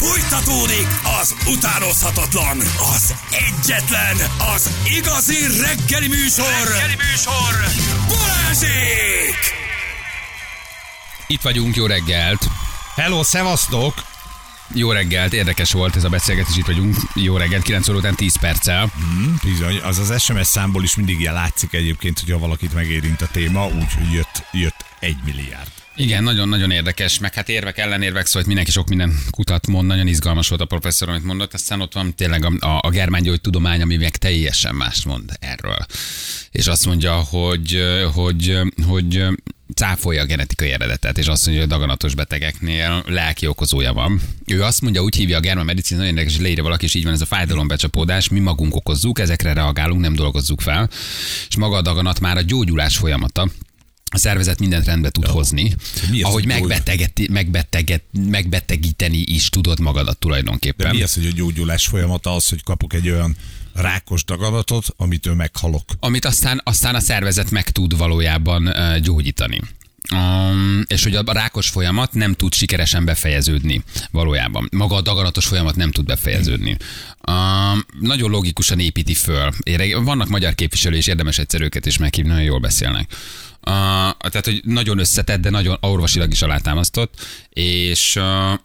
Fújtatódik az utánozhatatlan, az egyetlen, az igazi reggeli műsor, reggeli műsor, Balázsék! Itt vagyunk, jó reggelt! Hello, szevasztok! Jó reggelt, érdekes volt ez a beszélgetés, itt vagyunk. Jó reggelt, 9 óra után 10 perccel. Hmm, bizony, az az SMS számból is mindig ilyen látszik egyébként, hogyha valakit megérint a téma, úgyhogy jött, jött egy milliárd. Igen, nagyon-nagyon érdekes, meg hát érvek, ellenérvek, szóval mindenki sok minden kutat mond, nagyon izgalmas volt a professzor, amit mondott, aztán ott van tényleg a, a, a tudomány, ami meg teljesen más mond erről. És azt mondja, hogy, hogy, hogy cáfolja a genetikai eredetet, és azt mondja, hogy a daganatos betegeknél lelki okozója van. Ő azt mondja, úgy hívja a germán medicina, nagyon érdekes, hogy leírja valaki, és így van ez a fájdalombecsapódás, mi magunk okozzuk, ezekre reagálunk, nem dolgozzuk fel, és maga a daganat már a gyógyulás folyamata a szervezet mindent rendbe tud Jó. hozni, mi ahogy megbeteget, megbetegíteni is tudod magadat tulajdonképpen. De mi az, hogy a gyógyulás folyamata az, hogy kapok egy olyan rákos daganatot, amitől meghalok? Amit aztán, aztán a szervezet meg tud valójában gyógyítani. Um, és hogy a rákos folyamat nem tud sikeresen befejeződni valójában. Maga a daganatos folyamat nem tud befejeződni. Um, nagyon logikusan építi föl. Vannak magyar képviselő, és érdemes egyszer őket is meghívni, nagyon jól beszélnek. Uh, tehát, hogy nagyon összetett, de nagyon orvosilag is alátámasztott, és uh,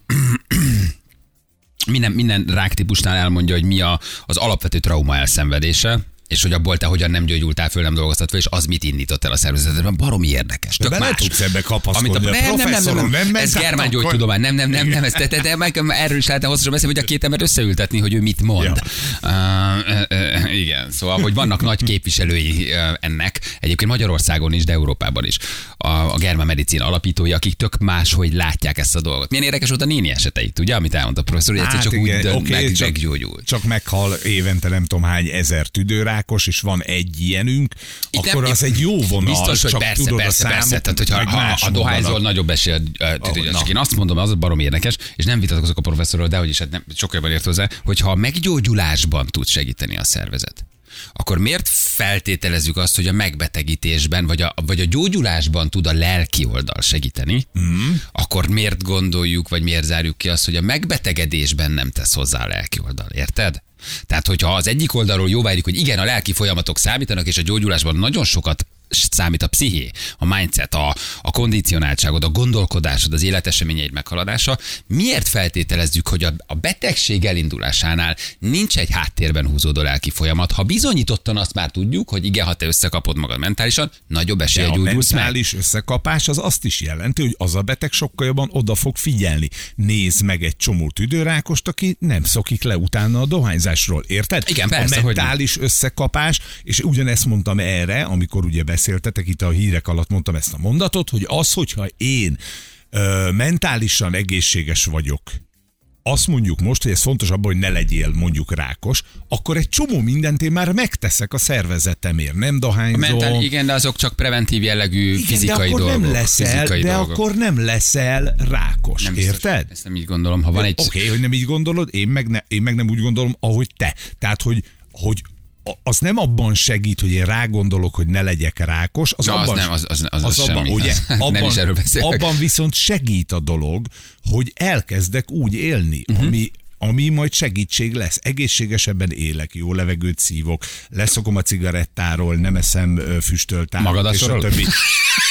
minden, minden ráktípusnál elmondja, hogy mi a, az alapvető trauma elszenvedése, és hogy abból te hogyan nem gyógyultál föl, nem dolgoztat föl, és az mit indított el a szervezetedben. Baromi érdekes. Tök más. tudsz ebbe kapaszkodni. Amit a, nem, nem, nem, nem, nem, ez germán gyógytudomány. Nem, nem, nem, nem, ez, te, te, te, meg, erről is lehetne hosszasan beszélni, hogy a két ember összeültetni, hogy ő mit mond. Ja. Uh, uh, igen, szóval, hogy vannak nagy képviselői uh, ennek, egyébként Magyarországon is, de Európában is. A, a germán medicin alapítói, akik tök máshogy látják ezt a dolgot. Milyen érdekes volt a néni eseteit, ugye, amit elmondta a professzor, hogy hát csak igen, úgy dönt, okay, meg, csak, meggyógyult. Csak meghal évente nem tudom hány ezer tüdőrá, rákos, és van egy ilyenünk, Itt akkor nem, az egy jó vonal. Biztos, hogy csak persze, tudod persze, a persze. Tehát, hogyha ha, a dohányzol nagyobb esél, oh, csak én azt mondom, az barom érdekes, és nem vitatkozok a professzorról, de hogy is, hát nem, sokkal jobban ért hozzá, hogyha a meggyógyulásban tud segíteni a szervezet akkor miért feltételezzük azt, hogy a megbetegítésben, vagy a, vagy a gyógyulásban tud a lelki oldal segíteni, mm. akkor miért gondoljuk, vagy miért zárjuk ki azt, hogy a megbetegedésben nem tesz hozzá a lelki oldal, érted? Tehát, hogyha az egyik oldalról jóváírjuk, hogy igen, a lelki folyamatok számítanak, és a gyógyulásban nagyon sokat számít a psziché, a mindset, a, a kondicionáltságod, a gondolkodásod, az életeseményeid meghaladása. Miért feltételezzük, hogy a, a betegség elindulásánál nincs egy háttérben húzódó lelki folyamat? Ha bizonyítottan azt már tudjuk, hogy igen, ha te összekapod magad mentálisan, nagyobb esélye gyógyulsz meg. A mentális meg. összekapás az azt is jelenti, hogy az a beteg sokkal jobban oda fog figyelni. Nézd meg egy csomó tüdőrákost, aki nem szokik le utána a dohányzásról. Érted? Igen, persze, a mentális hogy... összekapás, és ugyanezt mondtam erre, amikor ugye beszéltetek, itt a hírek alatt mondtam ezt a mondatot, hogy az, hogyha én ö, mentálisan egészséges vagyok, azt mondjuk most, hogy ez fontos abban, hogy ne legyél mondjuk rákos, akkor egy csomó mindent én már megteszek a szervezetemért, nem dohányzom. Mentál, igen, de azok csak preventív jellegű igen, fizikai de akkor dolgok. Nem leszel, fizikai de dolgok. akkor nem leszel rákos, nem érted? Biztos, ezt nem így gondolom. Ha van egy... Oké, okay, hogy nem így gondolod, én meg, ne, én meg nem úgy gondolom, ahogy te. Tehát, hogy, hogy az nem abban segít, hogy én rágondolok, hogy ne legyek rákos, az, Na, abban, az nem, az, az, az, az, az abban, semmi. ugye, abban, nem is erről abban viszont segít a dolog, hogy elkezdek úgy élni, uh-huh. ami ami majd segítség lesz. Egészségesebben élek, jó levegőt szívok, leszokom a cigarettáról, nem eszem füstölt Magad és a többi.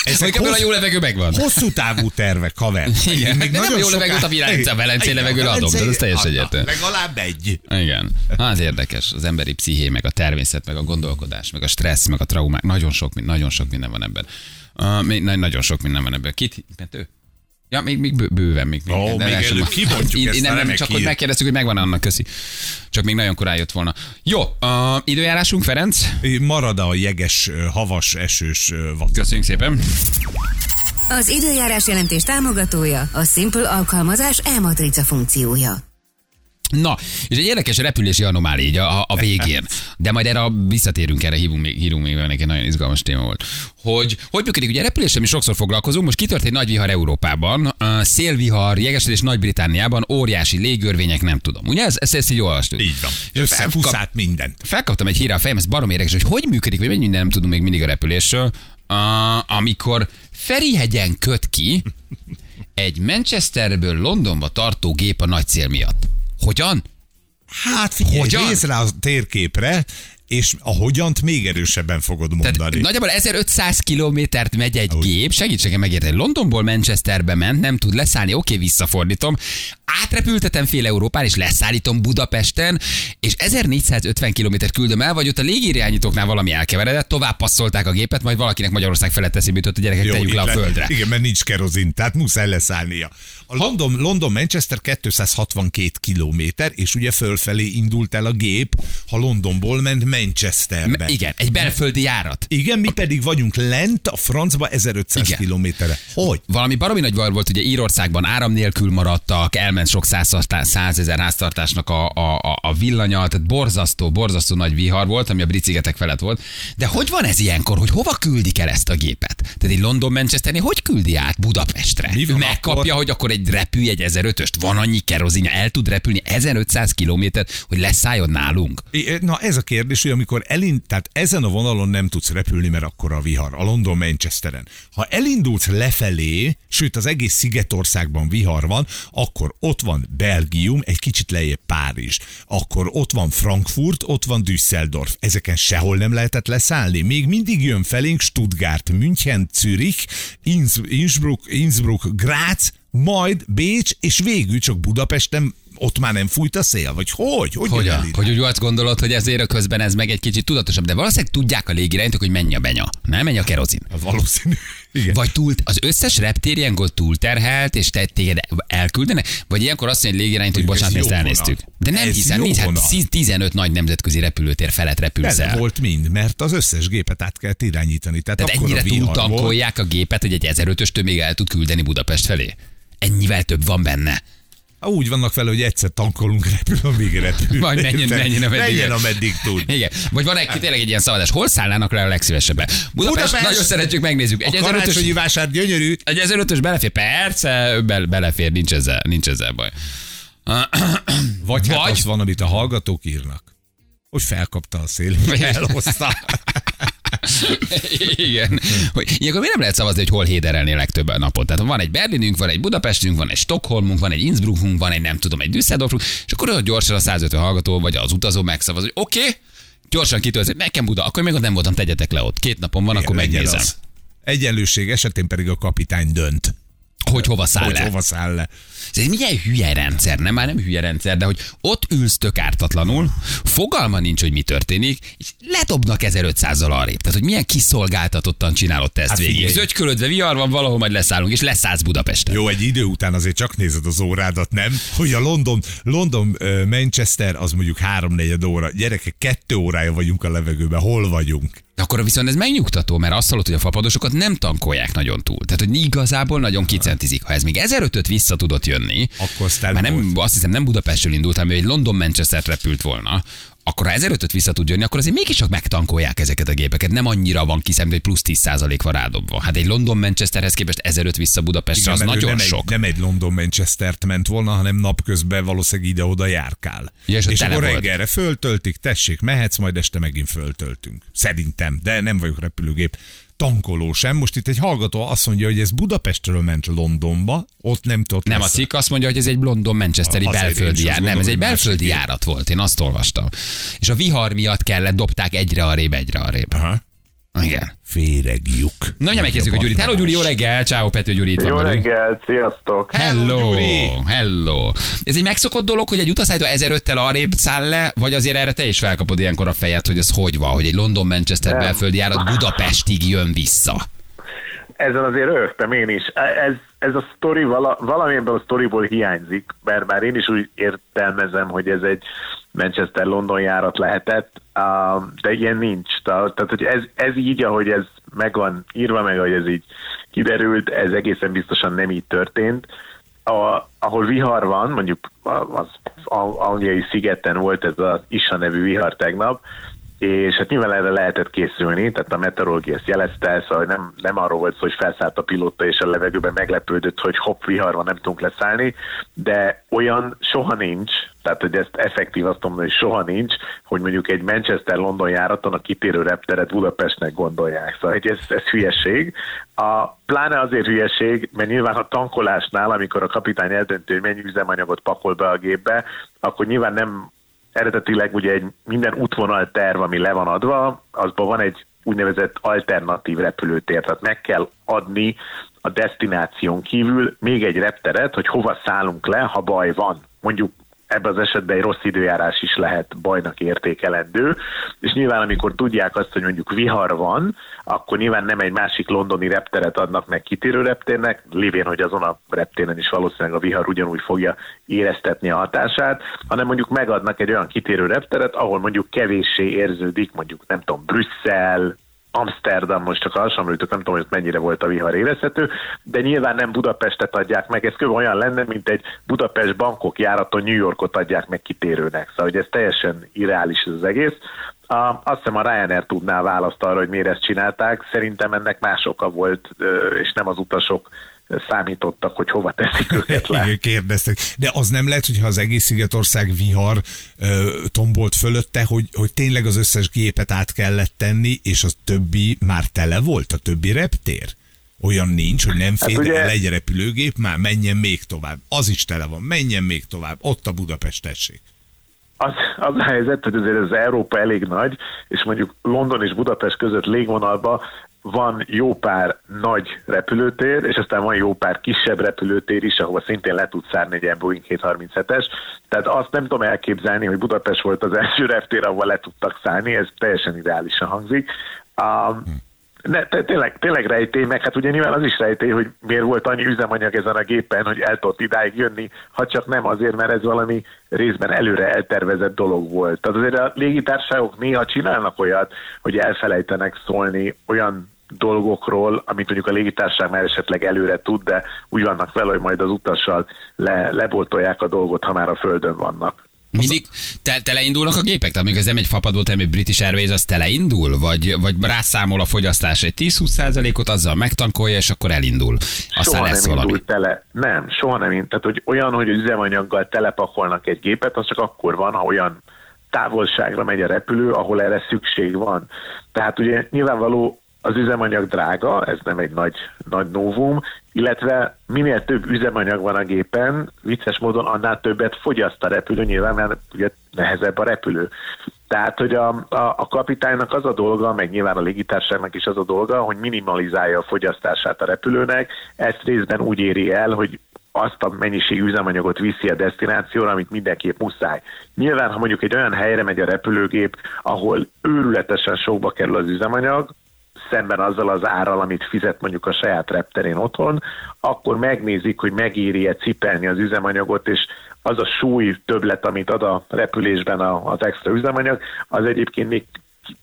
Ezek hossz... a jó levegő megvan. Hosszú távú tervek, haver. Igen, még de nem a jó levegőt a Vilánc, a Velencé levegőre adom, de ez teljesen egyértelmű. Legalább egy. Igen. Hát érdekes, az emberi psziché, meg a természet, meg a gondolkodás, meg a stressz, meg a traumák, nagyon sok, nagyon sok minden van ebben. Uh, nagyon sok minden van ebben. Kit? Mert ő? Ja, még, még bőven. Még, még, oh, még előbb kibontjuk ezt nem, nem, csak hogy megkérdeztük, hogy megvan annak, köszi. Csak még nagyon korán jött volna. Jó, uh, időjárásunk, Ferenc? Marad a jeges, havas, esős vatt. Köszönjük szépen. Az időjárás jelentés támogatója a Simple alkalmazás e-matrica funkciója. Na, és egy érdekes repülési anomália így a, a végén. De majd erre visszatérünk, erre hívunk még, hívunk még, egy nagyon izgalmas téma volt. Hogy hogy működik, ugye repüléssel mi sokszor foglalkozunk, most kitört egy nagy vihar Európában, szélvihar, jegesedés Nagy-Britániában, óriási légörvények, nem tudom. Ugye ez, ezt, ezt így olvastuk. Így van. Összefuszált mindent. Felkaptam egy hírre a fejem, ez barom érdekes, hogy hogy működik, vagy minden nem tudunk még mindig a repülésről, amikor Ferihegyen köt ki, egy Manchesterből Londonba tartó gép a nagy cél miatt. Hogyan? Hát figyelj, Hogyan? nézz rá a térképre, és a hogyant még erősebben fogod mondani. Tehát nagyjából 1500 kilométert megy egy Úgy. gép, segítségem megérteni. Londonból Manchesterbe ment, nem tud leszállni, oké, visszafordítom. Átrepültetem fél Európán, és leszállítom Budapesten, és 1450 kilométert küldöm el, vagy ott a légirányítóknál valami elkeveredett, tovább passzolták a gépet, majd valakinek Magyarország felett eszébe jutott, a gyerekek Jó, tegyük le a földre. Igen, mert nincs kerozin, tehát muszáj leszállnia. A London, London Manchester 262 kilométer, és ugye fölfelé indult el a gép, ha Londonból ment Manchesterbe. Igen, egy belföldi járat. Igen, mi pedig vagyunk lent a francba 1500 Igen. kilométerre. Hogy? Valami baromi nagy volt, ugye Írországban áram nélkül maradtak, elment sok százezer háztartásnak a, a, a, villanya, tehát borzasztó, borzasztó nagy vihar volt, ami a brit szigetek felett volt. De hogy van ez ilyenkor, hogy hova küldik el ezt a gépet? Tehát egy London Manchesternél hogy küldi át Budapestre? Mi van megkapja, akkor? hogy akkor egy repülj egy 1005-öst, van annyi kerozinja, el tud repülni 1500 kilométert, hogy leszálljon nálunk? Na ez a kérdés, hogy amikor elind, tehát ezen a vonalon nem tudsz repülni, mert akkor a vihar, a London Manchesteren. Ha elindulsz lefelé, sőt az egész Szigetországban vihar van, akkor ott van Belgium, egy kicsit lejjebb Párizs, akkor ott van Frankfurt, ott van Düsseldorf. Ezeken sehol nem lehetett leszállni. Még mindig jön felénk Stuttgart, München, Zürich, Innsbruck, Innsbruck, Graz, majd Bécs, és végül csak Budapesten ott már nem fújt a szél? Vagy hogy? Hogy, hogy, a, hogy úgy azt gondolod, hogy ezért a közben ez meg egy kicsit tudatosabb, de valószínűleg tudják a légirányítók, hogy mennyi a benya. Nem mennyi a kerozin. Az valószínű. Igen. Vagy túl, az összes reptér ilyenkor túlterhelt, és te téged elküldene, vagy ilyenkor azt mondja, hogy légirányító, hogy bocsánat, ezt elnéztük. De nem ez hiszem, nincs, hát 15 nagy nemzetközi repülőtér felett repülsz el. volt mind, mert az összes gépet át kell irányítani. Tehát, Tehát ennyire túltankolják a gépet, hogy egy 1005-östől még el tud küldeni Budapest felé. Ennyivel több van benne. Úgy vannak vele, hogy egyszer tankolunk, repül, amíg repül. Majd menjen, menjen, ameddig, menjen, ameddig tud. Igen. Vagy van egy, tényleg egy ilyen szavazás. Hol szállnának le a legszívesebben? Budapest, Budapest, nagyon szeretjük, megnézzük. Egy a karácsonyi vásár gyönyörű. Egy 1005-ös belefér, persze, be, belefér, nincs ezzel, nincs ezzel baj. Vagy, hát Vagy... az van, amit a hallgatók írnak. Hogy felkapta a szél, elhozta. Igen. Hogy, ilyenkor mi nem lehet szavazni, hogy hol héderelnél legtöbb a napot. Tehát van egy Berlinünk, van egy Budapestünk, van egy Stockholmunk, van egy Innsbruckunk, van egy nem tudom, egy Düsseldorfunk, és akkor ott gyorsan a 150 hallgató vagy az utazó megszavaz, hogy oké, okay, gyorsan kitöltött, nekem Buda, akkor még ott nem voltam, tegyetek le ott. Két napon van, Igen, akkor megnézem. Egyenlőség esetén pedig a kapitány dönt. Hogy hova száll hogy le. hova száll le. Ez egy milyen hülye rendszer, nem már nem hülye rendszer, de hogy ott ülsz tök ártatlanul, fogalma nincs, hogy mi történik, és ledobnak 1500-zal arrébb. Tehát, hogy milyen kiszolgáltatottan csinálod te ezt hát végig. Zögykölödve vihar van, valahol majd leszállunk, és leszállsz Budapesten. Jó, egy idő után azért csak nézed az órádat, nem? Hogy a London, London Manchester az mondjuk háromnegyed óra. Gyerekek, kettő órája vagyunk a levegőben. Hol vagyunk? De akkor viszont ez megnyugtató, mert azt hallott, hogy a fapadosokat nem tankolják nagyon túl. Tehát, hogy igazából nagyon kicentizik. Ha ez még 1005-öt vissza tudott jönni, akkor már nem, azt hiszem nem Budapestről indult, hanem egy London Manchester repült volna, akkor ha 1005-öt vissza tud jönni, akkor azért mégiscsak megtankolják ezeket a gépeket. Nem annyira van kiszem, hogy plusz 10% van rádobva. Hát egy London Manchesterhez képest 1005 vissza Budapestre, Igen, az nagyon nem sok. Egy, nem egy London Manchestert ment volna, hanem napközben valószínűleg ide-oda járkál. Ja, és, és akkor volt. reggelre föltöltik, tessék, mehetsz, majd este megint föltöltünk. Szerintem, de nem vagyok repülőgép tankoló sem. Most itt egy hallgató azt mondja, hogy ez Budapestről ment Londonba, ott nem tudott. Nem, a cikk azt mondja, hogy ez egy London Manchesteri belföldi járat. Nem, ez egy belföldi járat volt, én azt olvastam. És a vihar miatt kellett, dobták egyre arrébb, egyre arrébb. Aha. Igen. Féregjuk. Na, nem megkezdjük a Gyurit. Hello, Gyuri, jó reggel. Ciao, Pető Gyuri. Itt jó reggel, sziasztok. Hello, hello, hello. Ez egy megszokott dolog, hogy egy utaszállító 1005-tel arrébb száll le, vagy azért erre te is felkapod ilyenkor a fejed, hogy ez hogy van, hogy egy London-Manchester belföldi járat Budapestig jön vissza. Ezen azért rögtem én is. Ez, ez a sztori vala, valamilyen a sztoriból hiányzik, mert már én is úgy értelmezem, hogy ez egy Manchester-London járat lehetett, de ilyen nincs. Tehát, hogy ez, ez így, ahogy ez meg van írva, meg ahogy ez így kiderült, ez egészen biztosan nem így történt. A, ahol vihar van, mondjuk az angliai szigeten volt ez az Isa nevű vihar tegnap, és hát nyilván erre lehetett készülni, tehát a meteorológia ezt jelezte, szóval nem, nem arról volt szó, hogy felszállt a pilóta és a levegőben meglepődött, hogy hopp, vihar van, nem tudunk leszállni, de olyan soha nincs, tehát hogy ezt effektív azt mondom, hogy soha nincs, hogy mondjuk egy Manchester-London járaton a kitérő repteret Budapestnek gondolják. Szóval hogy ez, ez hülyeség. A, pláne azért hülyeség, mert nyilván a tankolásnál, amikor a kapitány eldöntő, hogy mennyi üzemanyagot pakol be a gépbe, akkor nyilván nem eredetileg ugye egy minden útvonal terv, ami le van adva, azban van egy úgynevezett alternatív repülőtér, tehát meg kell adni a destináción kívül még egy repteret, hogy hova szállunk le, ha baj van. Mondjuk ebben az esetben egy rossz időjárás is lehet bajnak értékelendő, és nyilván amikor tudják azt, hogy mondjuk vihar van, akkor nyilván nem egy másik londoni repteret adnak meg kitérő reptérnek, lévén, hogy azon a reptéren is valószínűleg a vihar ugyanúgy fogja éreztetni a hatását, hanem mondjuk megadnak egy olyan kitérő repteret, ahol mondjuk kevéssé érződik, mondjuk nem tudom, Brüsszel, Amsterdam, most csak hasonlítok, nem tudom, hogy mennyire volt a vihar érezhető, de nyilván nem Budapestet adják meg, ez kb. olyan lenne, mint egy Budapest bankok járaton New Yorkot adják meg kitérőnek, szóval hogy ez teljesen irreális ez az egész. A, azt hiszem a Ryanair tudná választ arra, hogy miért ezt csinálták, szerintem ennek más oka volt, és nem az utasok számítottak, hogy hova teszik őket le. Igen, kérdeztek. De az nem lehet, hogyha az egész Szigetország vihar ö, tombolt fölötte, hogy, hogy tényleg az összes gépet át kellett tenni, és az többi már tele volt, a többi reptér? Olyan nincs, hogy nem fér hát ugye... el egy repülőgép, már menjen még tovább. Az is tele van, menjen még tovább. Ott a Budapest tessék. Az, az a helyzet, hogy azért az Európa elég nagy, és mondjuk London és Budapest között légvonalba van jó pár nagy repülőtér, és aztán van jó pár kisebb repülőtér is, ahova szintén le tud szárni egy ilyen Boeing 737-es. Tehát azt nem tudom elképzelni, hogy Budapest volt az első reptér, ahol le tudtak szállni, ez teljesen ideálisan hangzik. Um, ne, tényleg, tényleg rejtély, meg hát ugye nyilván az is rejtély, hogy miért volt annyi üzemanyag ezen a gépen, hogy el tudott idáig jönni, ha csak nem azért, mert ez valami részben előre eltervezett dolog volt. Tehát azért a légitársaságok néha csinálnak olyat, hogy elfelejtenek szólni olyan dolgokról, amit mondjuk a légitársaság már esetleg előre tud, de úgy vannak vele, hogy majd az utassal le, leboltolják a dolgot, ha már a földön vannak. Mindig te, teleindulnak a gépek? Tehát még ez nem egy fapadból termő British Airways, az teleindul? Vagy, vagy rászámol a fogyasztás egy 10-20 százalékot, azzal megtankolja, és akkor elindul? Aztán soha lesz nem valami. tele. Nem, soha nem. Tehát, hogy olyan, hogy üzemanyaggal telepakolnak egy gépet, az csak akkor van, ha olyan távolságra megy a repülő, ahol erre szükség van. Tehát ugye nyilvánvaló az üzemanyag drága, ez nem egy nagy, nagy novum, illetve minél több üzemanyag van a gépen, vicces módon annál többet fogyaszt a repülő, nyilván, mert ugye nehezebb a repülő. Tehát, hogy a, a, a kapitánynak az a dolga, meg nyilván a légitárságnak is az a dolga, hogy minimalizálja a fogyasztását a repülőnek, ezt részben úgy éri el, hogy azt a mennyiség üzemanyagot viszi a destinációra, amit mindenképp muszáj. Nyilván, ha mondjuk egy olyan helyre megy a repülőgép, ahol őrületesen sokba kerül az üzemanyag, szemben azzal az árral, amit fizet mondjuk a saját repterén otthon, akkor megnézik, hogy megéri-e cipelni az üzemanyagot, és az a súly többlet, amit ad a repülésben az extra üzemanyag, az egyébként még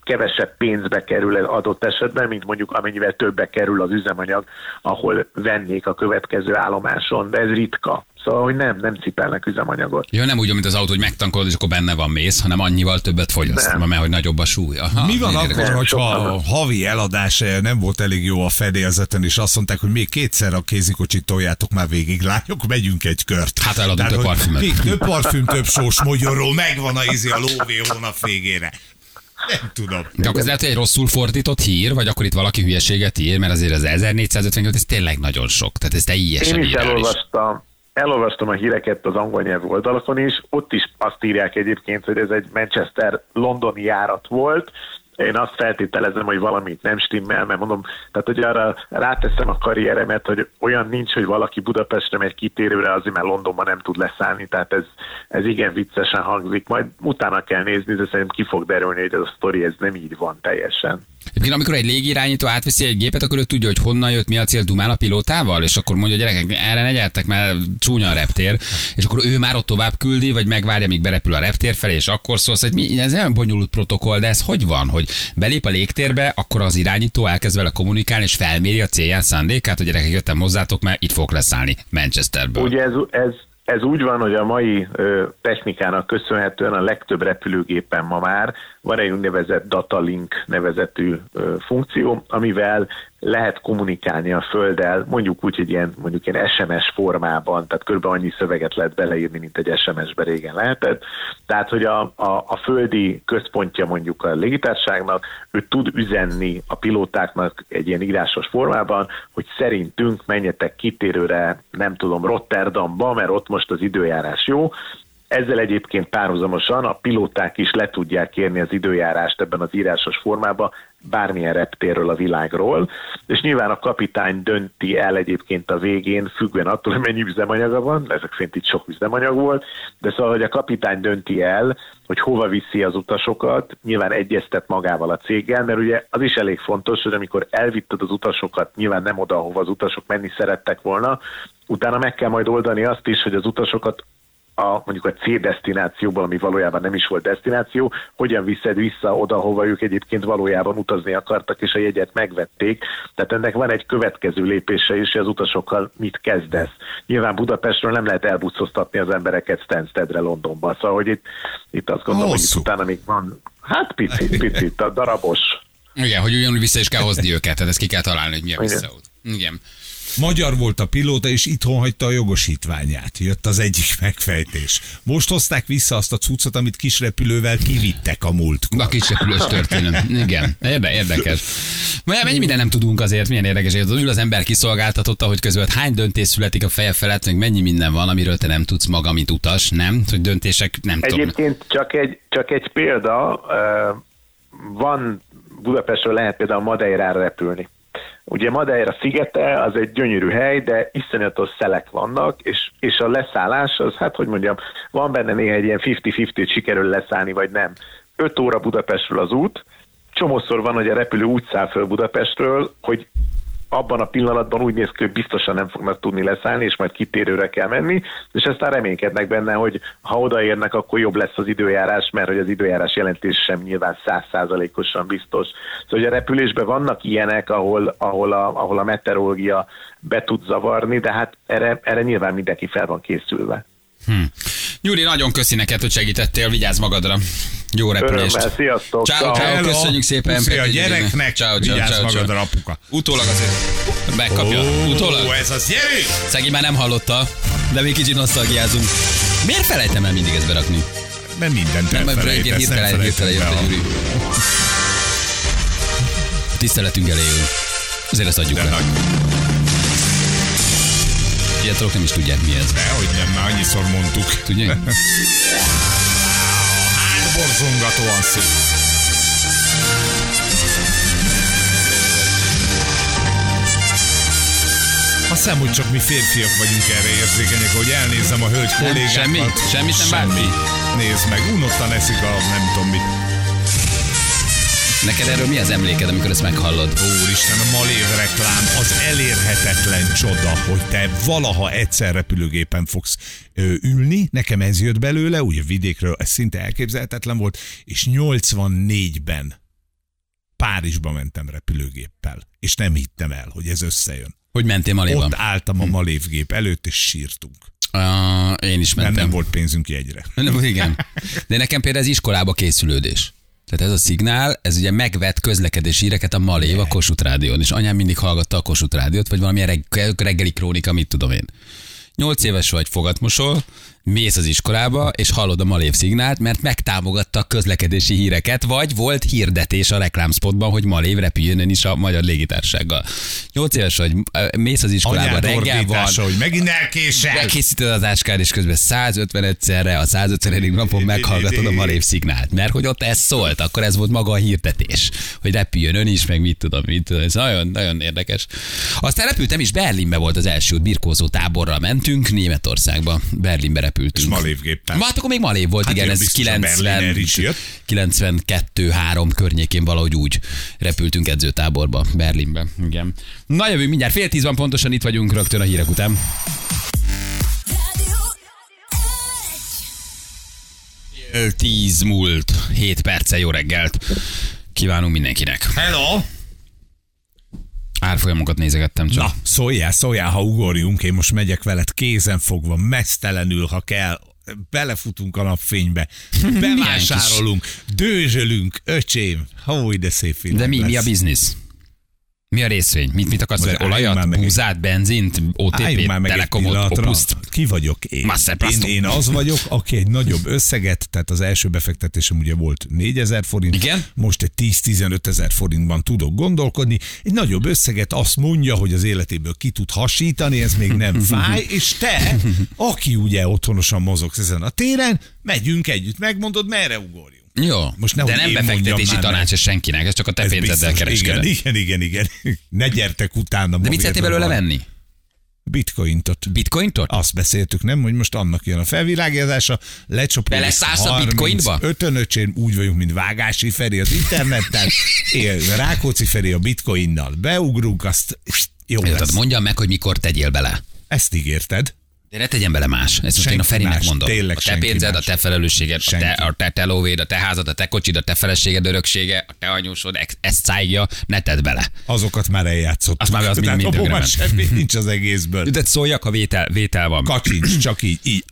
kevesebb pénzbe kerül adott esetben, mint mondjuk amennyivel többbe kerül az üzemanyag, ahol vennék a következő állomáson, de ez ritka. Szóval, hogy nem, nem cipelnek üzemanyagot. Ja, nem úgy, mint az autó, hogy megtankolod, és akkor benne van mész, hanem annyival többet fogyaszt, mert hogy nagyobb a súly. Aha, Mi van akkor, nem, hogyha a havi eladás nem volt elég jó a fedélzeten, és azt mondták, hogy még kétszer a kézikocsit toljátok már végig, lányok, megyünk egy kört. Hát eladunk több parfümöt. Még több parfüm, több sós mogyoró, megvan a izi a lóvé hónap végére. Nem tudom. De akkor ez lehet, hogy egy rosszul fordított hír, vagy akkor itt valaki hülyeséget ír, mert azért az 1459 ez tényleg nagyon sok. Tehát ez teljesen Én is elolvastam, elolvastam a híreket az angol nyelvű oldalakon is, ott is azt írják egyébként, hogy ez egy Manchester-Londoni járat volt, én azt feltételezem, hogy valamit nem stimmel, mert mondom, tehát hogy arra ráteszem a karrieremet, hogy olyan nincs, hogy valaki Budapestre megy kitérőre, azért mert Londonban nem tud leszállni, tehát ez, ez igen viccesen hangzik, majd utána kell nézni, de szerintem ki fog derülni, hogy ez a sztori, ez nem így van teljesen. Egyébként amikor egy légirányító átveszi egy gépet, akkor ő tudja, hogy honnan jött, mi a cél, dumál a pilótával, és akkor mondja, gyerekek, erre ne gyertek, mert csúnya a reptér, és akkor ő már ott tovább küldi, vagy megvárja, míg berepül a reptér felé, és akkor szólsz, hogy mi, ez nem bonyolult protokoll, de ez hogy van, hogy belép a légtérbe, akkor az irányító elkezd vele kommunikálni, és felméri a célján szándékát, hogy gyerekek jöttem hozzátok, mert itt fog leszállni Manchesterből. Ugye ez, ez ez úgy van, hogy a mai technikának köszönhetően a legtöbb repülőgépen ma már van egy úgynevezett datalink nevezetű funkció, amivel lehet kommunikálni a Földdel, mondjuk úgy, hogy ilyen, mondjuk ilyen SMS formában, tehát kb. annyi szöveget lehet beleírni, mint egy SMS-be régen lehetett. Tehát, hogy a, a, a földi központja mondjuk a légitárságnak, ő tud üzenni a pilótáknak egy ilyen írásos formában, hogy szerintünk menjetek kitérőre, nem tudom, Rotterdamba, mert ott most az időjárás jó, ezzel egyébként párhuzamosan a pilóták is le tudják kérni az időjárást ebben az írásos formában, bármilyen reptérről a világról, és nyilván a kapitány dönti el egyébként a végén, függően attól, hogy mennyi üzemanyaga van, ezek szerint itt sok üzemanyag volt, de szóval, hogy a kapitány dönti el, hogy hova viszi az utasokat, nyilván egyeztet magával a céggel, mert ugye az is elég fontos, hogy amikor elvitted az utasokat, nyilván nem oda, ahova az utasok menni szerettek volna, utána meg kell majd oldani azt is, hogy az utasokat a, mondjuk a C destinációból, ami valójában nem is volt destináció, hogyan viszed vissza oda, hova ők egyébként valójában utazni akartak, és a jegyet megvették. Tehát ennek van egy következő lépése is, hogy az utasokkal mit kezdesz. Nyilván Budapestről nem lehet elbuszoztatni az embereket Stanstedre, Londonba. Szóval, hogy itt, itt azt gondolom, Hosszú. hogy itt utána még van, hát picit, picit, a darabos. Igen, hogy ugyanúgy vissza is kell hozni őket, tehát ezt ki kell találni, hogy milyen visszaút. Igen. Magyar volt a pilóta, és itthon hagyta a jogosítványát. Jött az egyik megfejtés. Most hozták vissza azt a cuccot, amit kisrepülővel kivittek a múlt. A kisrepülős történet. Igen, Érde, érdekes. Mennyi minden nem tudunk azért, milyen érdekes, hogy ül az ember kiszolgáltatotta, hogy közben hány döntés születik a feje felett, meg mennyi minden van, amiről te nem tudsz maga, mint utas, nem? Hogy döntések nem Egyébként tudom. csak egy, csak egy példa, van Budapestről lehet például Madeirára repülni. Ugye Madeira szigete az egy gyönyörű hely, de iszonyatos szelek vannak, és, és a leszállás az, hát hogy mondjam, van benne néha egy ilyen 50-50-t sikerül leszállni, vagy nem. 5 óra Budapestről az út, csomószor van, hogy a repülő úgy száll föl Budapestről, hogy abban a pillanatban úgy néz ki, hogy biztosan nem fognak tudni leszállni, és majd kitérőre kell menni, és aztán reménykednek benne, hogy ha odaérnek, akkor jobb lesz az időjárás, mert hogy az időjárás jelentés sem nyilván százszázalékosan biztos. Szóval hogy a repülésben vannak ilyenek, ahol, ahol, a, ahol a meteorológia be tud zavarni, de hát erre, erre nyilván mindenki fel van készülve. Hm. Gyuri, nagyon köszi neked, hogy segítettél, vigyázz magadra. Jó repülést. Örömmel, sziasztok. Ciao, ciao, köszönjük szépen. Puszi a gyereknek, ciao, ciao, vigyázz ciao, magadra, apuka. Utólag azért megkapja. Oh, Utólag. ez az, gyerünk! Szegény már nem hallotta, de még kicsit nosztalgiázunk. Miért felejtem el mindig ezt berakni? Mert mindent nem, elfelejtesz, hirtelen, nem hirtelen jött a Gyuri. Tiszteletünk eléjül. Azért ezt adjuk De le. Nagy. Fiatalok nem is tudják mi ez. Dehogy nem, már annyiszor mondtuk. Tudják? Borzongatóan szép. Azt hiszem, hogy csak mi férfiak vagyunk erre érzékenyek, hogy elnézem a hölgy kollégákat. semmi? Semmi sem bármi? Nézd meg, unottan eszik a nem tudom mit. Neked erről mi az emléked, amikor ezt meghallod? Úristen, a Malév reklám az elérhetetlen csoda, hogy te valaha egyszer repülőgépen fogsz ö, ülni. Nekem ez jött belőle, ugye vidékről ez szinte elképzelhetetlen volt, és 84-ben Párizsba mentem repülőgéppel, és nem hittem el, hogy ez összejön. Hogy mentél Malévba? Ott álltam a Malévgép előtt, és sírtunk. Uh, én is mentem. Nem, nem volt pénzünk jegyre. Nem, igen. De nekem például ez iskolába készülődés. Tehát ez a szignál, ez ugye megvett közlekedési híreket a Malév a Kossuth Rádión, és anyám mindig hallgatta a Kossuth Rádiót, vagy valamilyen reg- reggeli krónika, mit tudom én. Nyolc éves vagy, fogatmosol, mész az iskolába, és hallod a Malév szignált, mert megtámogatta a közlekedési híreket, vagy volt hirdetés a reklámspotban, hogy Malév repüljön is a magyar légitársággal. Nyolc éves vagy, mész az iskolába, Anyád reggel van, hogy megint elkésel. Megkészíted az áskád, és közben 150 egyszerre, a 150. napon meghallgatod a Malév szignált. Mert hogy ott ez szólt, akkor ez volt maga a hirdetés, hogy repüljön ön is, meg mit tudom, mit tudom. Ez nagyon, nagyon érdekes. Aztán repültem is, Berlinbe volt az első birkózó táborral mentünk, Németországba, Berlinbe repültünk. És Malévgéppel. Hát akkor még Malév volt, Hát igen, ez biztos a 90, Berliner is jött. 92-3 környékén valahogy úgy repültünk edzőtáborba, Berlinbe. Igen. Na jövünk mindjárt, fél tíz van pontosan itt vagyunk rögtön a hírek után. Fél tíz múlt, 7 perce, jó reggelt. Kívánunk mindenkinek. Hello! Árfolyamokat nézegettem csak. Na, szóljál, szóljál, ha ugorjunk, én most megyek veled kézen fogva, mesztelenül, ha kell, belefutunk a napfénybe, bevásárolunk, dőzsölünk, öcsém, hó, de szép világ De mi, lesz. mi a biznisz? Mi a részvény? Mit, mit akarsz már Olajat, búzát, benzint, Álljunk OTP, már meg egy Telekomot. Opuszt? Ki vagyok én? Én? Én az vagyok, aki egy nagyobb összeget, tehát az első befektetésem ugye volt 4000 forint, Igen? most egy 10-15 ezer forintban tudok gondolkodni. Egy nagyobb összeget azt mondja, hogy az életéből ki tud hasítani, ez még nem fáj, és te, aki ugye otthonosan mozogsz ezen a téren, megyünk együtt, megmondod, merre ugorjunk. Jó, Most de nehogy nem befektetési tanács ez senkinek, ez csak a te Ez pénzeddel kereskeded. Igen, igen, igen, igen. Ne gyertek utána. De mit szeretnél belőle venni? Bitcointot. Bitcointot? Azt beszéltük, nem, hogy most annak jön a felvilágítása, lecsapódik. Beleszállsz a bitcoinba? Ötön öcsén úgy vagyunk, mint Vágási Feri az interneten, én Rákóczi Feri a bitcoinnal. Beugrunk, azt jó tehát mondjam meg, hogy mikor tegyél bele. Ezt ígérted. De ne tegyen bele más. Ezt most Senki én a Ferinek más, mondom. tényleg a te senki pénzed, más. a te felelősséged, a te, Senki. a te telóvéd, a te házad, a te kocsid, a te feleséged öröksége, a te anyósod, ezt szállja, ne tedd bele. Azokat már eljátszottuk. Azt már az mind- mind már semmi nincs az egészből. De szóljak, ha vétel, vétel van. Kacsincs, csak így. így.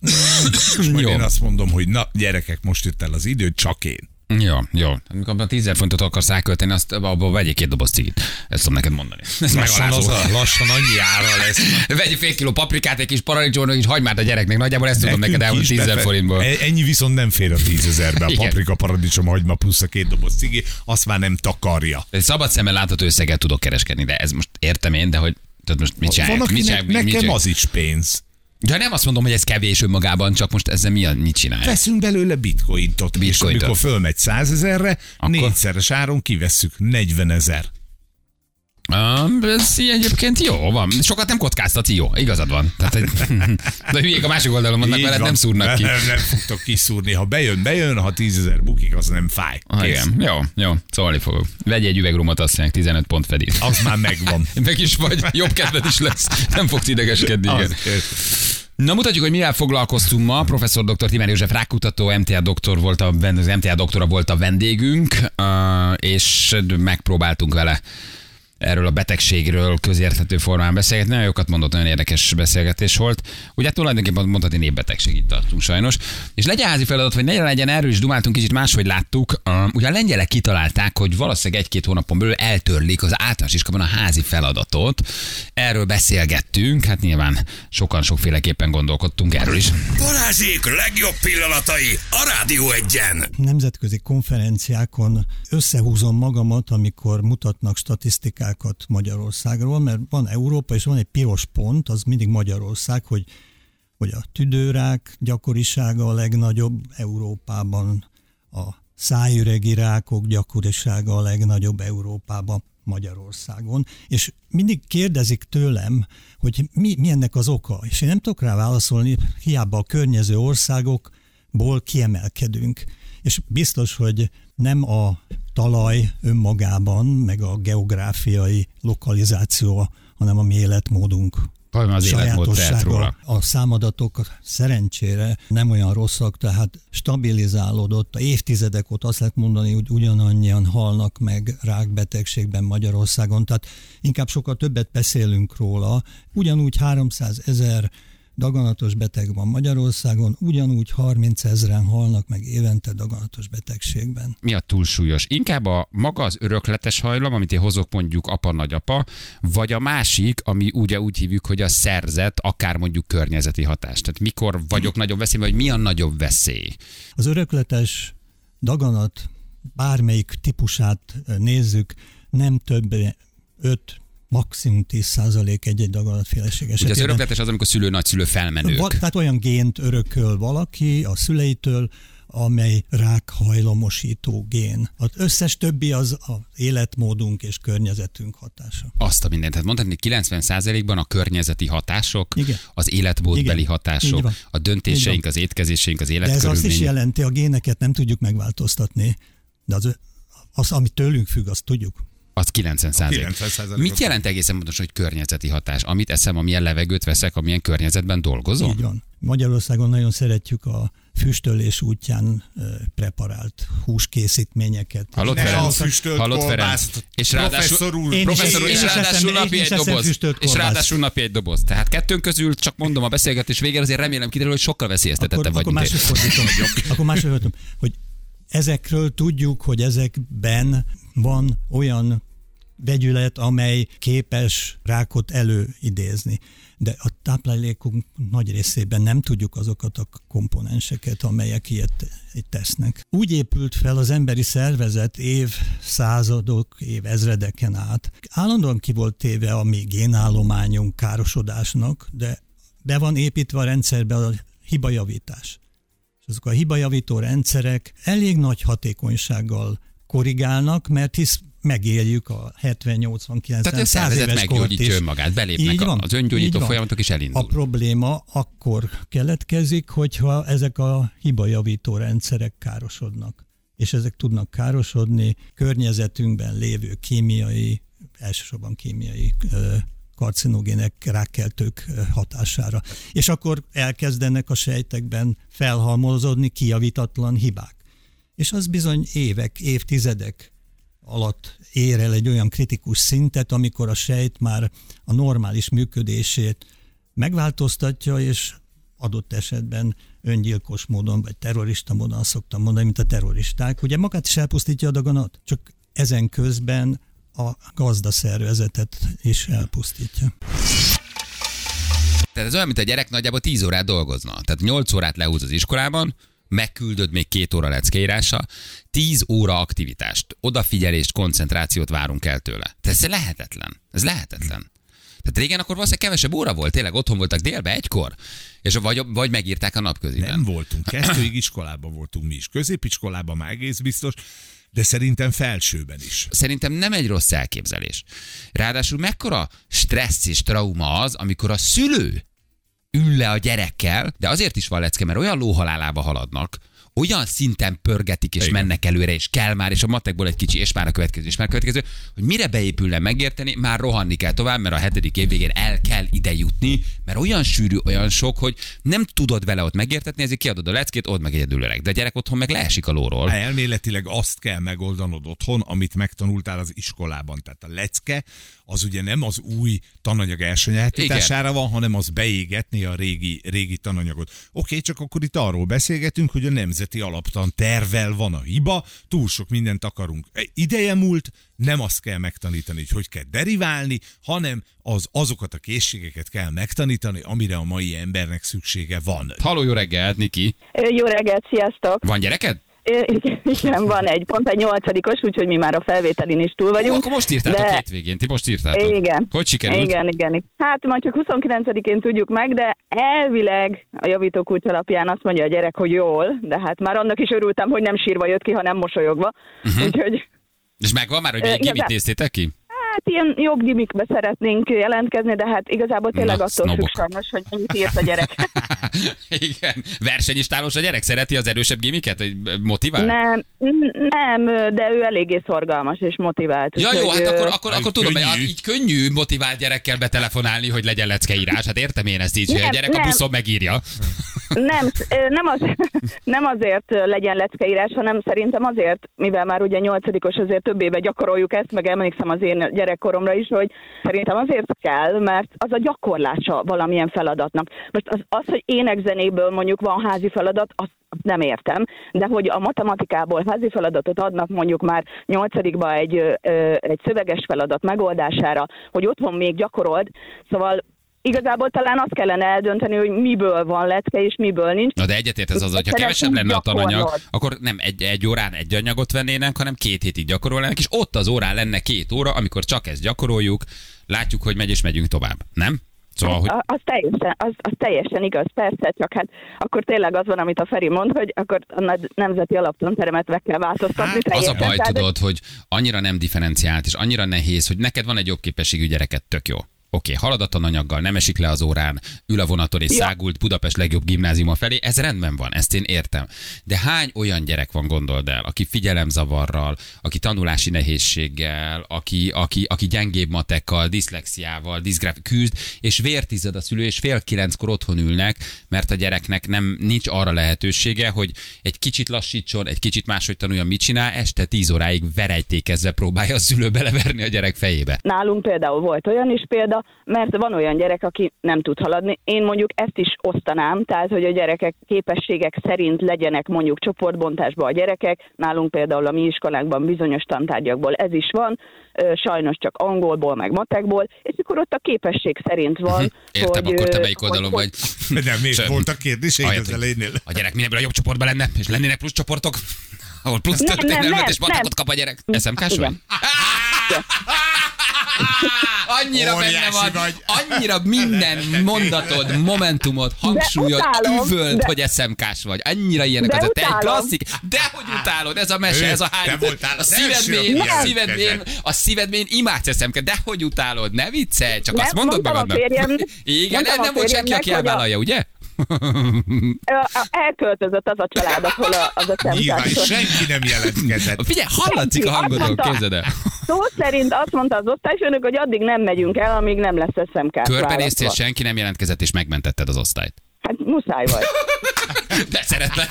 Majd Jó. én azt mondom, hogy na, gyerekek, most jött el az idő, csak én. Jó, jó. Amikor a 10 fontot akarsz rákölteni, azt abba vegyél két doboz cigit. Ezt tudom neked mondani. Ez Lassan, az a, lassan annyi ára lesz. Vegyj fél kiló paprikát, egy kis paradicsomot, és hagymát a gyereknek. Nagyjából ezt tudom neked elmondani is 10 befe- forintból. E- Ennyi viszont nem fér a tízezerbe. A Igen. paprika, paradicsom, hagyma plusz a két doboz cigi, azt már nem takarja. Egy szabad szemmel látható összeget tudok kereskedni, de ez most értem én, de hogy tehát most mit Van, csinálják? Mit akinek, csinálják? Mit nekem csinálják? az is pénz. De nem azt mondom, hogy ez kevés önmagában, csak most ezzel mi a, mit csinálják? Veszünk belőle bitcointot, és Bitcointot. amikor fölmegy százezerre, Akkor? négyszeres áron kivesszük 40 ezer. Um, ez így egyébként jó van. Sokat nem kockáztatsz, jó, igazad van. Tehát, de hülyék a másik oldalon vannak, van. nem szúrnak ki. Nem, nem fogtok kiszúrni. Ha bejön, bejön, ha tízezer bukik, az nem fáj. Ah, igen, jó, jó, szólni fogok. Vegyj egy üvegrumot, azt mondják, 15 pont fedél. Az már megvan. Meg is vagy, jobb kedved is lesz. Nem fogsz idegeskedni, igen. Na mutatjuk, hogy mivel foglalkoztunk ma. Professzor dr. Timár József rákutató, MTA doktor volt a, az MTA doktora volt a vendégünk, és megpróbáltunk vele erről a betegségről közérthető formán beszélgetni. Nagyon jókat mondott, nagyon érdekes beszélgetés volt. Ugye tulajdonképpen mondhatni népbetegség itt tartunk sajnos. És legyen házi feladat, vagy ne legyen, erről is dumáltunk kicsit máshogy láttuk. Ugye a lengyelek kitalálták, hogy valószínűleg egy-két hónapon belül eltörlik az általános iskolában a házi feladatot. Erről beszélgettünk, hát nyilván sokan sokféleképpen gondolkodtunk erről is. Balázsék legjobb pillanatai a Rádió egyen. nemzetközi konferenciákon összehúzom magamat, amikor mutatnak statisztikákat Magyarországról, mert van Európa, és van egy piros pont, az mindig Magyarország, hogy, hogy a tüdőrák gyakorisága a legnagyobb Európában, a szájüregi rákok gyakorisága a legnagyobb Európában, Magyarországon, és mindig kérdezik tőlem, hogy mi, mi ennek az oka, és én nem tudok rá válaszolni, hiába a környező országokból kiemelkedünk. És biztos, hogy nem a talaj önmagában, meg a geográfiai lokalizáció, hanem a mi életmódunk Valami az életmód róla. A számadatok szerencsére nem olyan rosszak, tehát stabilizálódott. A évtizedek óta azt lehet mondani, hogy ugyanannyian halnak meg rákbetegségben Magyarországon, tehát inkább sokkal többet beszélünk róla. Ugyanúgy 300 ezer daganatos beteg van Magyarországon, ugyanúgy 30 ezeren halnak meg évente daganatos betegségben. mi a túlsúlyos? Inkább a maga az örökletes hajlam, amit én hozok mondjuk apa-nagyapa, vagy a másik, ami ugye úgy hívjuk, hogy a szerzet, akár mondjuk környezeti hatás. Tehát mikor vagyok nagyobb veszély, vagy mi a nagyobb veszély? Az örökletes daganat bármelyik típusát nézzük, nem több 5, maximum 10 százalék egy-egy daganatféleség Ugye az esetében. örökletes az, amikor szülő, nagyszülő felmenők. Va- tehát olyan gént örököl valaki a szüleitől, amely rákhajlamosító gén. Az összes többi az az életmódunk és környezetünk hatása. Azt a mindent. Tehát mondhatni, hogy 90%-ban a környezeti hatások, Igen. az életmódbeli Igen. Hatások, a döntéseink, az étkezéseink, az De ez azt is életkörülmények. jelenti, a géneket nem tudjuk megváltoztatni, de az, az ami tőlünk függ, azt tudjuk. Az 90 százalék. 90%-ot. Mit jelent egészen pontosan, hogy környezeti hatás? Amit eszem, amilyen levegőt veszek, amilyen környezetben dolgozom? Így van. Magyarországon nagyon szeretjük a füstölés útján preparált húskészítményeket. Hallott Ne Ferenc? a füstölt Hallott Ferenc? És ráadásul, professzor úr. Professzor úr, és ráadásul napi egy doboz. És ráadásul napi egy doboz. Tehát kettőnk közül csak mondom a beszélgetés végére, azért remélem kiderül, hogy sokkal veszélyeztetettebb akkor, vagy, akkor máshogy fordítom. akkor máshogy fordítom, hogy ezekről tudjuk, hogy ezekben van olyan vegyület, amely képes rákot előidézni. De a táplálékunk nagy részében nem tudjuk azokat a komponenseket, amelyek ilyet tesznek. Úgy épült fel az emberi szervezet év századok, év ezredeken át. Állandóan ki volt téve a mi génállományunk károsodásnak, de be van építve a rendszerbe a hibajavítás. És azok a hibajavító rendszerek elég nagy hatékonysággal korrigálnak, mert hisz megéljük a 70-80-90 Tehát a 100 szervezet meggyógyítja önmagát, belépnek Így van, az öngyógyító folyamatok is elindul. A probléma akkor keletkezik, hogyha ezek a hibajavító rendszerek károsodnak. És ezek tudnak károsodni környezetünkben lévő kémiai, elsősorban kémiai karcinogének, rákkeltők hatására. És akkor elkezdenek a sejtekben felhalmozódni kijavítatlan hibák. És az bizony évek, évtizedek alatt ér el egy olyan kritikus szintet, amikor a sejt már a normális működését megváltoztatja, és adott esetben öngyilkos módon, vagy terrorista módon azt szoktam mondani, mint a terroristák. Ugye magát is elpusztítja a daganat, csak ezen közben a gazdaszervezetet is elpusztítja. Tehát ez olyan, mint a gyerek nagyjából 10 órát dolgozna. Tehát 8 órát lehúz az iskolában, megküldöd még két óra leckeírása, 10 óra aktivitást, odafigyelést, koncentrációt várunk el tőle. Tehát ez lehetetlen. Ez lehetetlen. Tehát régen akkor valószínűleg kevesebb óra volt, tényleg otthon voltak délbe egykor, és vagy, vagy megírták a napköziben. Nem voltunk. Kettőig iskolában voltunk mi is. Középiskolában már egész biztos, de szerintem felsőben is. Szerintem nem egy rossz elképzelés. Ráadásul mekkora stressz és trauma az, amikor a szülő ül le a gyerekkel, de azért is van lecke, mert olyan lóhalálába haladnak, olyan szinten pörgetik és Igen. mennek előre, és kell már, és a matekból egy kicsi, és már a következő, és már a következő, hogy mire beépülne megérteni, már rohanni kell tovább, mert a hetedik év végén el kell ide jutni, mert olyan sűrű, olyan sok, hogy nem tudod vele ott megértetni, ezért kiadod a leckét, ott meg egyedül öreg. De a gyerek otthon meg leesik a lóról. Elméletileg azt kell megoldanod otthon, amit megtanultál az iskolában. Tehát a lecke az ugye nem az új tananyag elsajátítására van, hanem az beégetni a régi, régi tananyagot. Oké, csak akkor itt arról beszélgetünk, hogy a nemzeti alaptan tervel van a hiba, túl sok mindent akarunk. E, Ideje múlt, nem azt kell megtanítani, hogy hogy kell deriválni, hanem az, azokat a készségeket kell megtanítani, amire a mai embernek szüksége van. Halló, jó reggelt, Niki. Jó reggelt, sziasztok! Van gyereked? Igen, van egy, pont egy nyolcadikos, úgyhogy mi már a felvételin is túl Ó, vagyunk. akkor most írtátok de- hétvégén, ti most írtátok. Igen. Hogy sikerült? Igen, igen. Hát majd csak 29-én tudjuk meg, de elvileg a javítókulcs alapján azt mondja a gyerek, hogy jól, de hát már annak is örültem, hogy nem sírva jött ki, hanem mosolyogva. Uh-huh. Úgyhogy És megvan már, hogy végig mit néztétek ki? Hát ilyen jobb gimikbe szeretnénk jelentkezni, de hát igazából tényleg Na, attól függ sajnos, hogy mennyit írt a gyerek. Igen. Versenyistálós a gyerek? Szereti az erősebb gimiket? Hogy motivál? nem, nem, de ő eléggé szorgalmas és motivált. Ja, jó, hát akkor, akkor, akkor tudom, hogy így könnyű motivált gyerekkel betelefonálni, hogy legyen leckeírás. Hát értem én ezt így, hogy a Nem, gyerek a nem. buszon megírja. Nem, nem, az, nem azért legyen leckeírás, hanem szerintem azért, mivel már ugye nyolcadikos, azért több éve gyakoroljuk ezt, meg emlékszem az én gyerekkoromra is, hogy szerintem azért kell, mert az a gyakorlása valamilyen feladatnak. Most az, az hogy énekzenéből mondjuk van házi feladat, azt nem értem, de hogy a matematikából házi feladatot adnak mondjuk már nyolcadikba egy, egy szöveges feladat megoldására, hogy otthon még gyakorold, szóval Igazából talán azt kellene eldönteni, hogy miből van lecke és miből nincs. Na de egyetért ez az, hogyha kevesebb lenne a tananyag, akkor nem egy, egy órán egy anyagot vennének, hanem két hétig gyakorolnának, és ott az órán lenne két óra, amikor csak ezt gyakoroljuk, látjuk, hogy megy és megyünk tovább. Nem? Szóval, hogy A- Az teljesen, az, az teljesen igaz, persze, csak hát akkor tényleg az van, amit a Feri mond, hogy akkor a nemzeti alaptanteremet meg kell változtatni. Hát, az a baj, Tehát, tudod, hogy annyira nem differenciált, és annyira nehéz, hogy neked van egy jobb képességű gyereket, tök jó. Oké, okay, halad a tananyaggal, nem esik le az órán, ül a vonaton és Ja. szágult Budapest legjobb gimnáziuma felé, ez rendben van, ezt én értem. De hány olyan gyerek van, gondold el, aki figyelemzavarral, aki tanulási nehézséggel, aki, aki, aki gyengébb matekkal, diszlexiával, diszgráf küzd, és vértized a szülő, és fél kilenckor otthon ülnek, mert a gyereknek nem nincs arra lehetősége, hogy egy kicsit lassítson, egy kicsit máshogy tanuljon, mit csinál, este 10 óráig verejtékezve próbálja a szülő beleverni a gyerek fejébe. Nálunk például volt olyan is példa, mert van olyan gyerek, aki nem tud haladni. Én mondjuk ezt is osztanám, tehát hogy a gyerekek képességek szerint legyenek mondjuk csoportbontásban a gyerekek. Nálunk például a mi iskolánkban bizonyos tantárgyakból ez is van, sajnos csak angolból, meg matekból, és akkor ott a képesség szerint van. Értem, hogy, akkor te melyik oldalon vagy? Nem, még Sem. voltak kérdéseid az elejénél? A gyerek mindenből a jobb csoportban lenne, és lennének plusz csoportok, ahol plusz Nem, nem, történelmet nem, és matekot nem. kap a gyerek. SMK-s vagy? Annyira benne Óriási van, vagy. annyira minden mondatod, momentumod, hangsúlyod, utálom, üvölt, de- hogy SMK-s vagy. Annyira ilyenek De az, te egy klasszik, de hogy utálod, ez a mese, Ő, ez a hány. A szívedmén, a szívedmén, a szívedmén imádsz SMK, de hogy utálod, ne viccelj, csak Nem, azt mondod magadnak. Igen, nem, nem volt senki, aki elvállalja, ugye? Elköltözött az a család, ahol az a Nyilván szemtársa. senki nem jelentkezett. Figyelj, hallatszik a hangodon, képzeld el. Szó szerint azt mondta az osztályfőnök, hogy addig nem megyünk el, amíg nem lesz SMK. Körbenéztél, senki nem jelentkezett, és megmentetted az osztályt. Hát muszáj vagy. De szeretlek.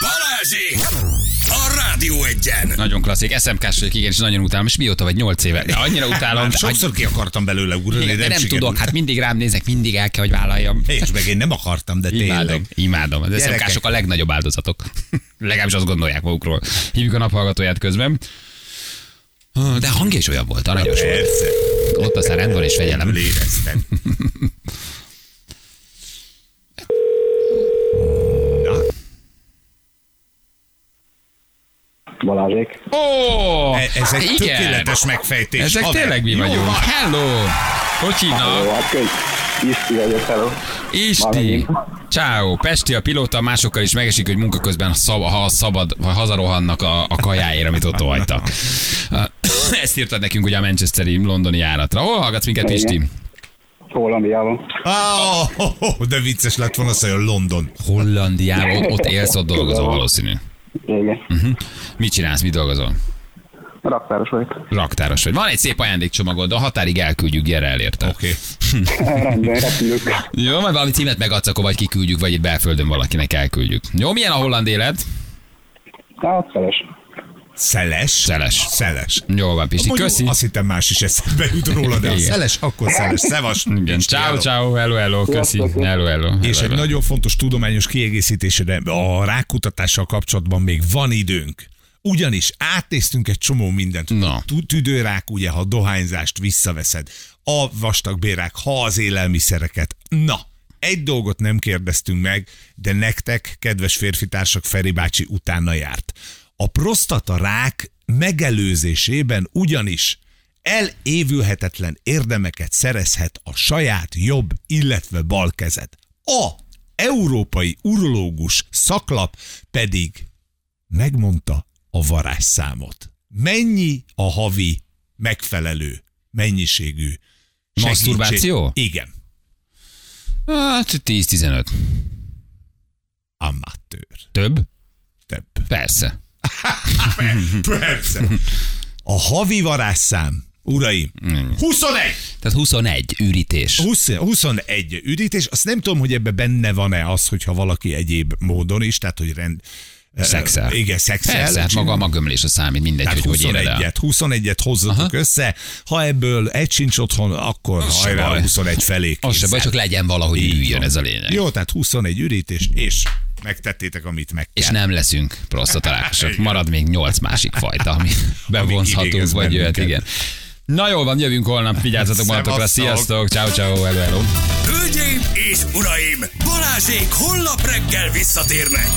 Balázsi! A Rádió egyen! Nagyon klasszik, SMK-s vagyok, igen, és nagyon utálom, és mióta vagy 8 éve. De annyira utálom, Már de, sokszor ki akartam belőle ugrani, de de nem, sikerült. tudok, hát mindig rám nézek, mindig el kell, hogy vállaljam. És meg én nem akartam, de Imádom, tényleg. imádom. Az. SMK-sok a legnagyobb áldozatok. Legalábbis azt gondolják magukról. Hívjuk a naphallgatóját közben. De a hangja is olyan volt, aranyos volt. Ott aztán rend van és fegyelem. Éreztem. Balázsék. Ó, e- ez egy igen. tökéletes megfejtés. Ezek haver. tényleg mi Jó vagyunk. van. Hello! Hogy hívnak? Jó, hát. Isti vagyok, hello. Isti. Ciao. Pesti a pilóta, másokkal is megesik, hogy munka közben szab, ha szabad, ha hazarohannak a, a kajáért, amit ott hagytak. Ezt írtad nekünk ugye a Manchesteri londoni járatra. Hol hallgatsz minket, Igen. Isti? Hollandiában. Ah, oh, oh, de vicces lett volna, azt mondja, London. Hollandiában, ott élsz, ott dolgozol valószínű. Igen. Mhm. Mit csinálsz, mit dolgozol? Raktáros vagyok. Raktáros vagy. Van egy szép ajándékcsomagod, a határig elküldjük, gyere elérte. Oké. Rendben, repülök. Jó, majd valami címet megadsz, akkor vagy kiküldjük, vagy itt belföldön valakinek elküldjük. Jó, milyen a holland élet? Hát, feles. Szeles. Szeles. Szeles. Jó van, Pisti, Mondjuk köszi. Azt hittem más is eszembe jut róla, de a Igen. szeles, akkor szeles. Szevas. Igen, ciao, ciao, hello, hello, köszi, hello, hello. És hello, egy nagyon fontos tudományos kiegészítésre a rákutatással kapcsolatban még van időnk. Ugyanis átnéztünk egy csomó mindent. Na. Tü- Tüdőrák, ugye, ha dohányzást visszaveszed, a vastagbérák, ha az élelmiszereket. Na, egy dolgot nem kérdeztünk meg, de nektek, kedves férfitársak, Feri bácsi utána járt. A prostata rák megelőzésében ugyanis elévülhetetlen érdemeket szerezhet a saját jobb, illetve bal kezed. A európai urológus szaklap pedig megmondta a varázsszámot. Mennyi a havi megfelelő mennyiségű segítség? Maszturbáció? Igen. Hát 10-15. Amatőr. Több? Több. Persze. Persze. A havi varázsszám, uraim, 21! Tehát 21 ürítés. 20, 21 üdítés, azt nem tudom, hogy ebbe benne van-e az, hogyha valaki egyéb módon is, tehát hogy rend... Szexel. Igen, szexel. Persze, hát maga a magömlés a számít, mindegy, Tehát hogy hogy éred el. 21-et, 21-et hozzatok Aha. össze, ha ebből egy sincs otthon, akkor Az hajrá baj. 21 felé Az se baj, csak legyen valahogy üljön ez a lényeg. Jó, tehát 21 ürítés, és megtettétek, amit meg kell. És nem leszünk prostatarákosok. Igen. Marad még nyolc másik fajta, ami bevonzhatunk, idégez vagy jöhet, igen. Na jó van, jövünk holnap, vigyázzatok magatokra, sziasztok, ciao ciao, hello, hello. Hölgyeim és uraim, Balázsék holnap reggel visszatérnek.